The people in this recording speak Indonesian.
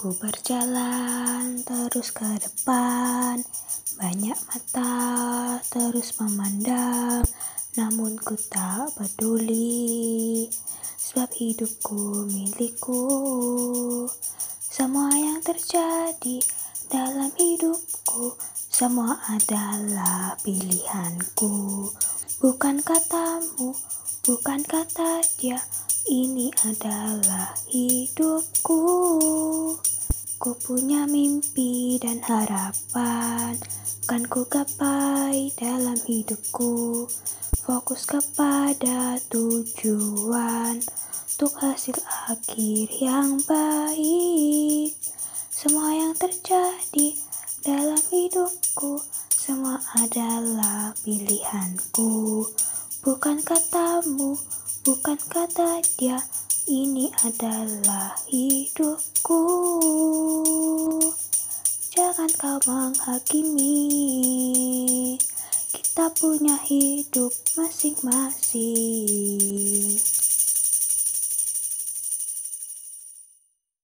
Ku berjalan terus ke depan, banyak mata terus memandang, namun ku tak peduli, sebab hidupku milikku. Semua yang terjadi dalam hidupku, semua adalah pilihanku. Bukan katamu, bukan kata dia, ini adalah hidupku. Ku punya mimpi dan harapan. Kan ku gapai dalam hidupku. Fokus kepada tujuan. Untuk hasil akhir yang baik. Semua yang terjadi dalam hidupku. Semua adalah pilihanku. Bukan katamu, bukan kata dia ini adalah hidupku. Jangan kau menghakimi. Kita punya hidup masing-masing.